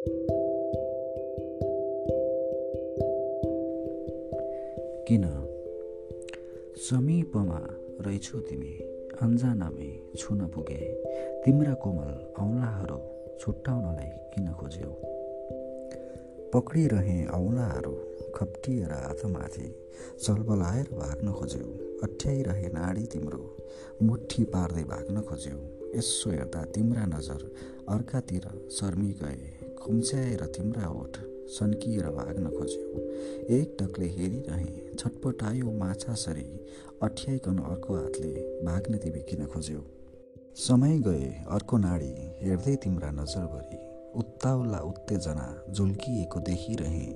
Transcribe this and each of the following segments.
किन? समीपमा रहेछौ तिमी। अन्जानमै छुन पुगे। तिम्रा कोमल औँलाहरू छुट्याउनलाई किन खोज्यौ? पक्रिरहे औँलाहरू खप्टिएर हातमाथि चलबलाएर भाग्न खोज्यौ। अठ्याइरहे नाडी तिम्रो मुठी पार्दै भाग्न खोज्यौ। यसो हेर्दा तिम्रा नजर अर्कातिर शर्मी गए खुम्च्याएर तिम्रा ओठ सन्किएर भाग्न खोज्यौ। एक टकले हेरिरहे छटपटायो माछासरी अठ्याइकन अर्को हातले भाग्न किन खोज्यौ। समय गए अर्को नाडी हेर्दै तिम्रा नजरभरि उत्ताउला उत्तेजना झुल्किएको देखिरहे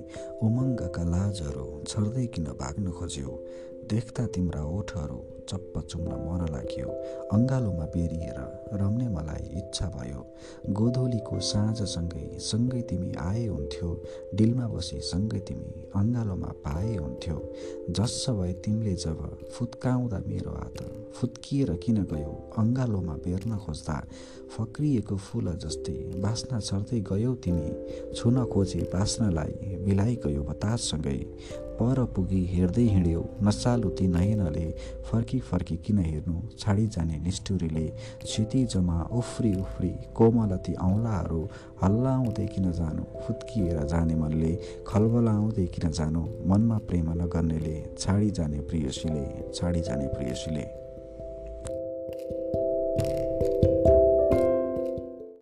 उमङ्गका लाजहरू छर्दै किन भाग्न खोज्यौ। देख्दा तिम्रा ओठहरू चप्प चुम्न मन लाग्यो। अङ्गालोमा बेरिएर रम्ने मलाई इच्छा भयो। गोधोलीको साँझसँगै सँगै तिमी आए हुन्थ्यो। डिलमा बसी सँगै तिमी अङ्गालोमा पाए हुन्थ्यो। जस भए तिमीले जब फुत्काउँदा मेरो हात फुत्किएर किन गयो अङ्गालोमा बेर्न खोज्दा फक्रिएको फुल जस्तै बास्ना छर्दै गयौ तिमी। छुन खोजे बास्नलाई बिलाइ गयो बताससँगै पर पुगी हेर्दै हिँड्यो नसालु ती नयनले फर्की फर्की किन हेर्नु? छाडी जाने निष्ठुरीले क्षितिजमा उफ्री उफ्री कोमलती औँलाहरू हल्लाउँदै किन जानु? फुत्किएर जाने मनले खलबलाउँदै किन जानु? मनमा प्रेम नगर्नेले छाडी जाने प्रियसीले छाडी जाने प्रियसीले। you